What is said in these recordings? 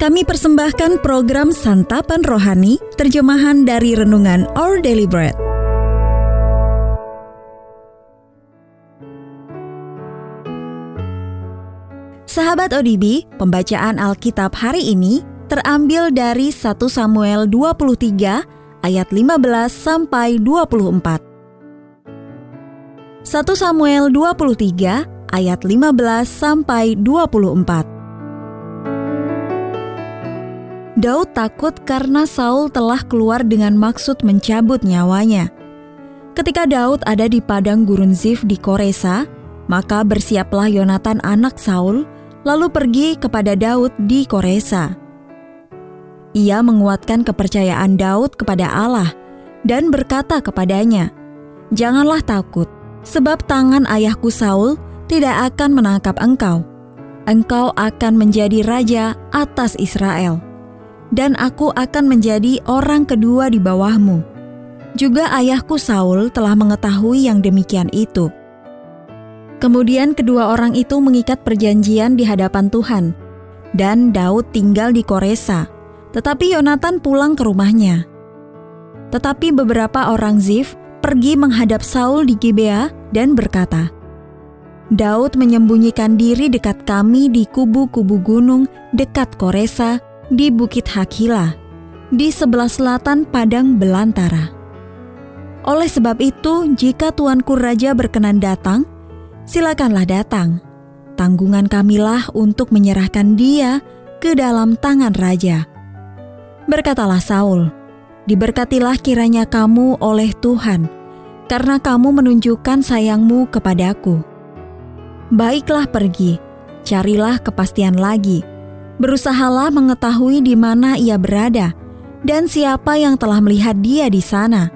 Kami persembahkan program Santapan Rohani, terjemahan dari Renungan Our Daily Bread. Sahabat ODB, pembacaan Alkitab hari ini terambil dari 1 Samuel 23 ayat 15 sampai 24. 1 Samuel 23 ayat 15 sampai 24. Daud takut karena Saul telah keluar dengan maksud mencabut nyawanya. Ketika Daud ada di padang gurun Zif di Koresa, maka bersiaplah Yonatan anak Saul lalu pergi kepada Daud di Koresa. Ia menguatkan kepercayaan Daud kepada Allah dan berkata kepadanya, "Janganlah takut, sebab tangan ayahku Saul tidak akan menangkap engkau. Engkau akan menjadi raja atas Israel." Dan aku akan menjadi orang kedua di bawahmu. Juga ayahku Saul telah mengetahui yang demikian itu. Kemudian kedua orang itu mengikat perjanjian di hadapan Tuhan, dan Daud tinggal di Koresa, tetapi Yonatan pulang ke rumahnya. Tetapi beberapa orang Zif pergi menghadap Saul di Gibea dan berkata, Daud menyembunyikan diri dekat kami di kubu-kubu gunung dekat Koresa di Bukit Hakila, di sebelah selatan padang belantara. Oleh sebab itu, jika tuanku raja berkenan datang, silakanlah datang. Tanggungan kamilah untuk menyerahkan dia ke dalam tangan raja. Berkatalah Saul, diberkatilah kiranya kamu oleh Tuhan, karena kamu menunjukkan sayangmu kepadaku. Baiklah pergi, carilah kepastian lagi, Berusahalah mengetahui di mana ia berada dan siapa yang telah melihat dia di sana.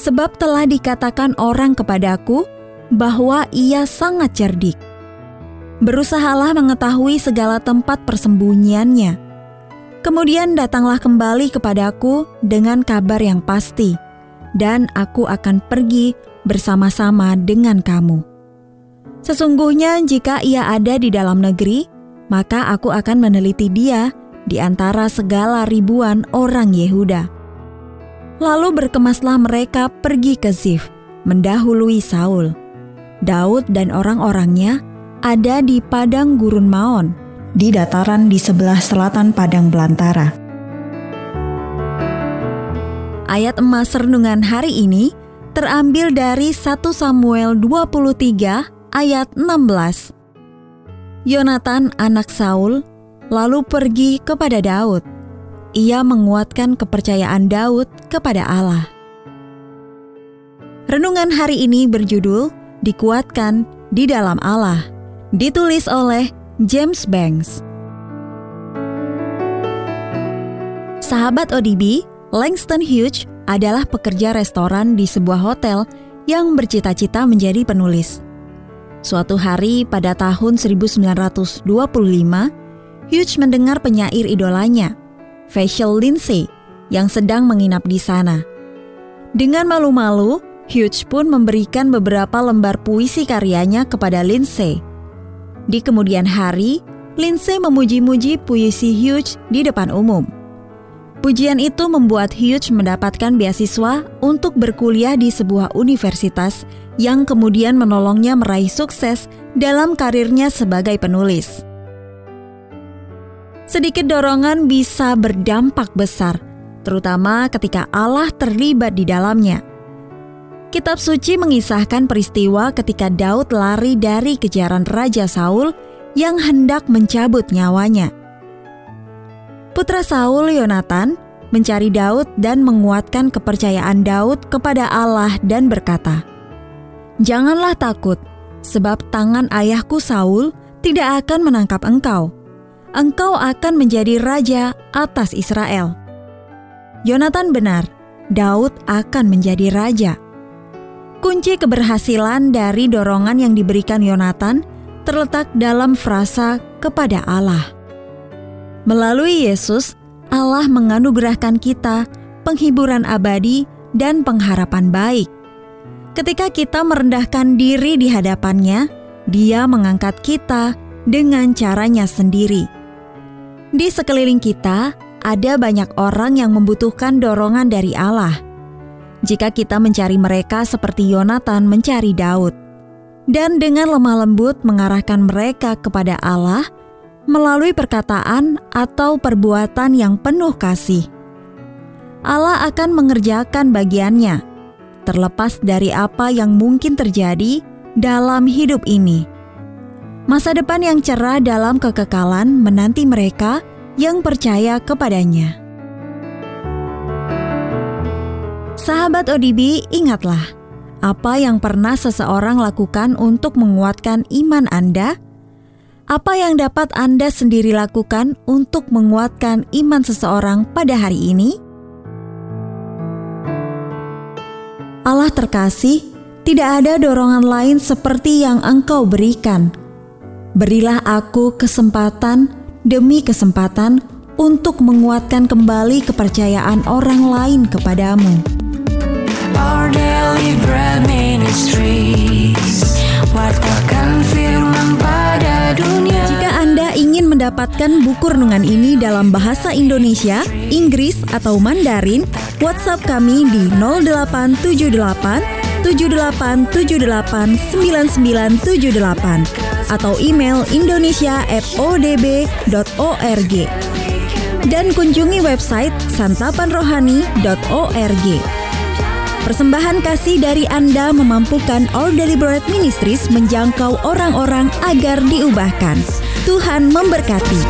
Sebab telah dikatakan orang kepadaku bahwa ia sangat cerdik. Berusahalah mengetahui segala tempat persembunyiannya. Kemudian datanglah kembali kepadaku dengan kabar yang pasti, dan aku akan pergi bersama-sama dengan kamu. Sesungguhnya, jika ia ada di dalam negeri, maka aku akan meneliti dia di antara segala ribuan orang Yehuda. Lalu berkemaslah mereka pergi ke Zif, mendahului Saul. Daud dan orang-orangnya ada di padang gurun Maon, di dataran di sebelah selatan padang belantara. Ayat emas renungan hari ini terambil dari 1 Samuel 23 ayat 16. Yonatan anak Saul lalu pergi kepada Daud. Ia menguatkan kepercayaan Daud kepada Allah. Renungan hari ini berjudul Dikuatkan di dalam Allah. Ditulis oleh James Banks. Sahabat ODB, Langston Hughes adalah pekerja restoran di sebuah hotel yang bercita-cita menjadi penulis. Suatu hari pada tahun 1925, Hughes mendengar penyair idolanya, Facial Lindsay, yang sedang menginap di sana. Dengan malu-malu, Hughes pun memberikan beberapa lembar puisi karyanya kepada Lindsay. Di kemudian hari, Lindsay memuji-muji puisi Hughes di depan umum. Pujian itu membuat Hughes mendapatkan beasiswa untuk berkuliah di sebuah universitas yang kemudian menolongnya meraih sukses dalam karirnya sebagai penulis. Sedikit dorongan bisa berdampak besar, terutama ketika Allah terlibat di dalamnya. Kitab suci mengisahkan peristiwa ketika Daud lari dari kejaran Raja Saul yang hendak mencabut nyawanya. Putra Saul, Yonatan, mencari Daud dan menguatkan kepercayaan Daud kepada Allah dan berkata, Janganlah takut, sebab tangan ayahku Saul tidak akan menangkap engkau. Engkau akan menjadi raja atas Israel. Yonatan benar, Daud akan menjadi raja. Kunci keberhasilan dari dorongan yang diberikan Yonatan terletak dalam frasa kepada Allah. Melalui Yesus, Allah menganugerahkan kita penghiburan abadi dan pengharapan baik. Ketika kita merendahkan diri di hadapannya, Dia mengangkat kita dengan caranya sendiri. Di sekeliling kita ada banyak orang yang membutuhkan dorongan dari Allah. Jika kita mencari mereka seperti Yonatan mencari Daud, dan dengan lemah lembut mengarahkan mereka kepada Allah melalui perkataan atau perbuatan yang penuh kasih, Allah akan mengerjakan bagiannya, terlepas dari apa yang mungkin terjadi dalam hidup ini. Masa depan yang cerah dalam kekekalan menanti mereka yang percaya kepadanya. Sahabat ODB, ingatlah apa yang pernah seseorang lakukan untuk menguatkan iman Anda. Apa yang dapat Anda sendiri lakukan untuk menguatkan iman seseorang pada hari ini? Allah terkasih, tidak ada dorongan lain seperti yang Engkau berikan Berilah aku kesempatan demi kesempatan untuk menguatkan kembali kepercayaan orang lain kepadamu. Our daily bread ministries, firman pada dunia. Jika Anda ingin mendapatkan buku renungan ini dalam bahasa Indonesia, Inggris, atau Mandarin, WhatsApp kami di 0878 78789978 atau email indonesia@odb.org dan kunjungi website santapanrohani.org. Persembahan kasih dari Anda memampukan All Deliberate Ministries menjangkau orang-orang agar diubahkan. Tuhan memberkati.